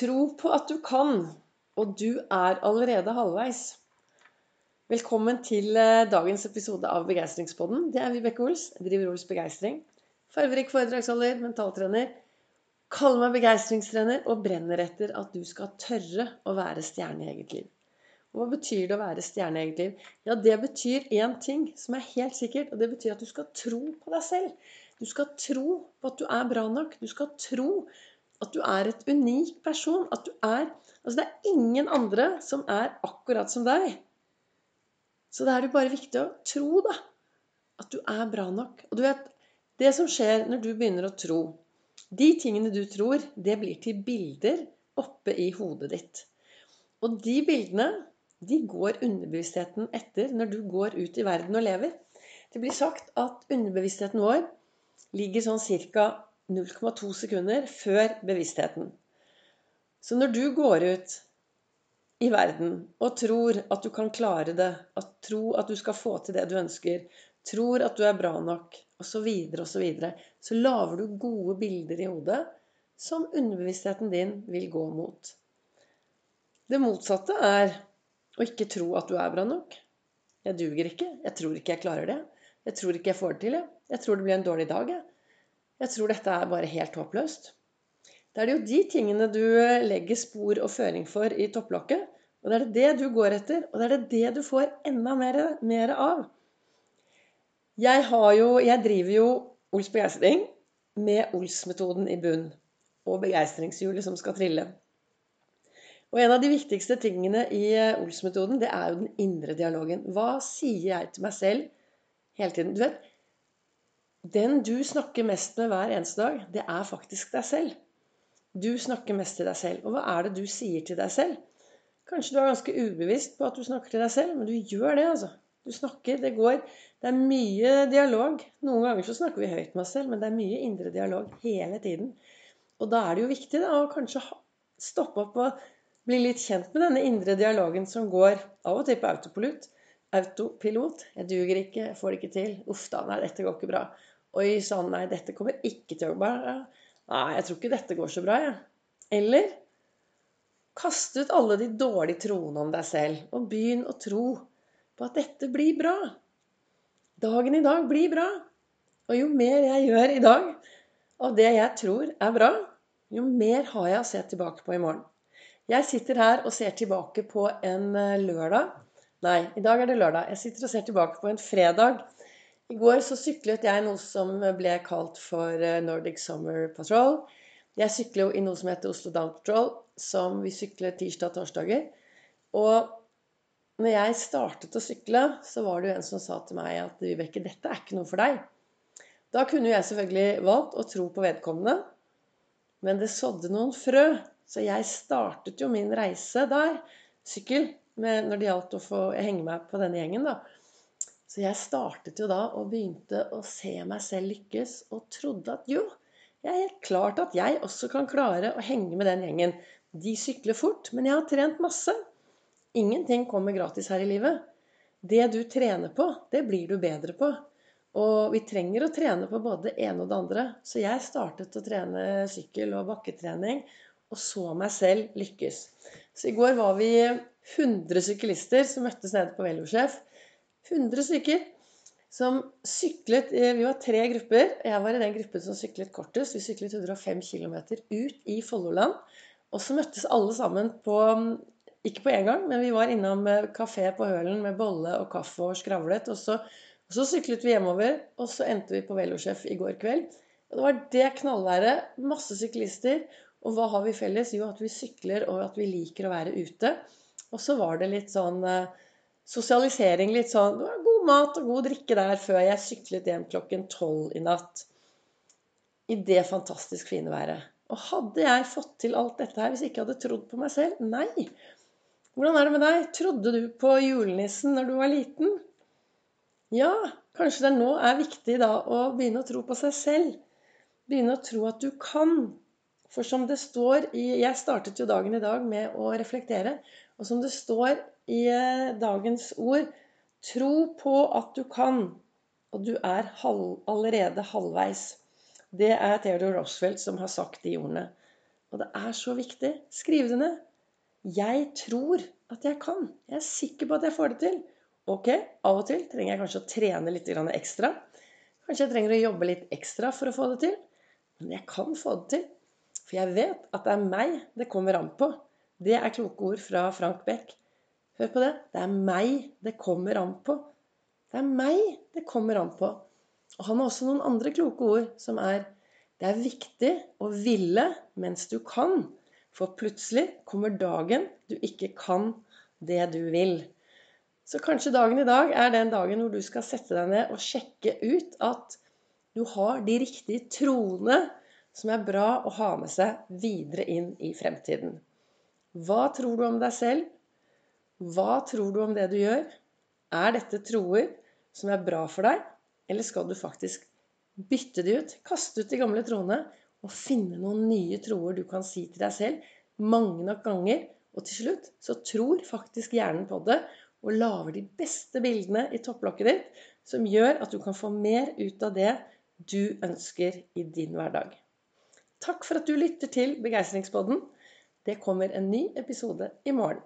Tro på at du kan, og du er allerede halvveis. Velkommen til eh, dagens episode av Begeistringspodden. Det er Vibeke Ols. Driver Ols Begeistring. Farverik foredragsholder, mentaltrener. Kaller meg begeistringstrener og brenner etter at du skal tørre å være stjerne i eget liv. Hva betyr det å være stjerne i eget liv? Ja, det betyr én ting som er helt sikkert, og det betyr at du skal tro på deg selv. Du skal tro på at du er bra nok. Du skal tro at du er et unik person. At du er Altså, det er ingen andre som er akkurat som deg. Så da er det bare viktig å tro, da. At du er bra nok. Og du vet, det som skjer når du begynner å tro De tingene du tror, det blir til bilder oppe i hodet ditt. Og de bildene, de går underbevisstheten etter når du går ut i verden og lever. Det blir sagt at underbevisstheten vår ligger sånn ca. 0,2 sekunder før bevisstheten. Så når du går ut i verden og tror at du kan klare det, at tro at du skal få til det du ønsker, tror at du er bra nok, osv., så, videre, så, så lager du gode bilder i hodet som underbevisstheten din vil gå mot. Det motsatte er å ikke tro at du er bra nok. Jeg duger ikke. Jeg tror ikke jeg klarer det. Jeg tror ikke jeg får det til. Jeg, jeg tror det blir en dårlig dag. Jeg. Jeg tror dette er bare helt håpløst. Da er det jo de tingene du eh, legger spor og føring for i topplokket. Og det er det du går etter, og det er det du får enda mer, mer av. Jeg, jo, jeg, driver jo Ols begeistring med Ols-metoden i bunn. Og begeistringshjulet som skal trille. Og en av de viktigste tingene i eh, Ols-metoden, det er jo den indre dialogen. Hva sier jeg til meg selv hele tiden? Du vet, den du snakker mest med hver eneste dag, det er faktisk deg selv. Du snakker mest til deg selv. Og hva er det du sier til deg selv? Kanskje du er ganske ubevisst på at du snakker til deg selv, men du gjør det, altså. Du snakker, det går Det er mye dialog. Noen ganger så snakker vi høyt med oss selv, men det er mye indre dialog hele tiden. Og da er det jo viktig da, å kanskje stoppe opp og bli litt kjent med denne indre dialogen som går av og til på autopilot. Autopilot. 'Jeg duger ikke. Jeg får det ikke til. Uff da. Nei, dette går ikke bra.' Oi sann, nei, dette kommer ikke til å bra. Nei, jeg tror ikke dette går så bra, jeg. Eller kast ut alle de dårlige troene om deg selv, og begynn å tro på at dette blir bra. Dagen i dag blir bra. Og jo mer jeg gjør i dag av det jeg tror er bra, jo mer har jeg å se tilbake på i morgen. Jeg sitter her og ser tilbake på en eh, lørdag. Nei, i dag er det lørdag. Jeg sitter og ser tilbake på en fredag i går så syklet jeg noe som ble kalt for eh, Nordic Summer Patrol. Jeg sykler jo i noe som heter Oslo Down Patrol, som vi sykler tirsdag og torsdager. Og når jeg startet å sykle, så var det jo en som sa til meg at Vibeke, dette er ikke noe for deg. Da kunne jo jeg selvfølgelig valgt å tro på vedkommende, men det sådde noen frø. Så jeg startet jo min reise der, sykkel, når det gjaldt å få henge meg på denne gjengen, da. Så jeg startet jo da og begynte å se meg selv lykkes, og trodde at jo, jeg er helt klart at jeg også kan klare å henge med den gjengen. De sykler fort, men jeg har trent masse. Ingenting kommer gratis her i livet. Det du trener på, det blir du bedre på. Og vi trenger å trene på både det ene og det andre. Så jeg startet å trene sykkel og bakketrening, og så meg selv lykkes. Så i går var vi 100 syklister som møttes nede på Velosjef. 100 stykker som syklet Vi var tre grupper. Jeg var i den gruppen som syklet kortest. Vi syklet 105 km ut i Folloland. Og så møttes alle sammen på Ikke på én gang, men vi var innom eh, kafé på Hølen med bolle og kaffe og skravlet. Og så, og så syklet vi hjemover, og så endte vi på Velosjef i går kveld. Og det var det knallværet. Masse syklister. Og hva har vi felles? Jo, at vi sykler, og at vi liker å være ute. Og så var det litt sånn eh, sosialisering litt sånn Det var god mat og god drikke der før jeg syklet hjem klokken tolv i natt. I det fantastisk fine været. Og hadde jeg fått til alt dette her hvis jeg ikke hadde trodd på meg selv? Nei. Hvordan er det med deg? Trodde du på julenissen når du var liten? Ja, kanskje det nå er viktig da å begynne å tro på seg selv. Begynne å tro at du kan. For som det står i Jeg startet jo dagen i dag med å reflektere. Og som det står i eh, dagens ord Tro på at du kan, og du er halv, allerede halvveis. Det er Theodor Roosevelt som har sagt de ordene. Og det er så viktig. Skriv det ned. Jeg tror at jeg kan. Jeg er sikker på at jeg får det til. Ok, av og til trenger jeg kanskje å trene litt ekstra. Kanskje jeg trenger å jobbe litt ekstra for å få det til. Men jeg kan få det til. For jeg vet at det er meg det kommer an på. Det er kloke ord fra Frank Beck. Hør på det. Det er meg det kommer an på. Det er meg det kommer an på. Og han har også noen andre kloke ord som er det er viktig å ville mens du kan, for plutselig kommer dagen du ikke kan det du vil. Så kanskje dagen i dag er den dagen hvor du skal sette deg ned og sjekke ut at du har de riktige troene som er bra å ha med seg videre inn i fremtiden. Hva tror du om deg selv? Hva tror du om det du gjør? Er dette troer som er bra for deg, eller skal du faktisk Bytte de ut. Kaste ut de gamle troene. Og finne noen nye troer du kan si til deg selv mange nok ganger. Og til slutt så tror faktisk hjernen på det og lager de beste bildene i topplokket ditt som gjør at du kan få mer ut av det du ønsker i din hverdag. Takk for at du lytter til Begeistringspodden. Det kommer en ny episode i morgen.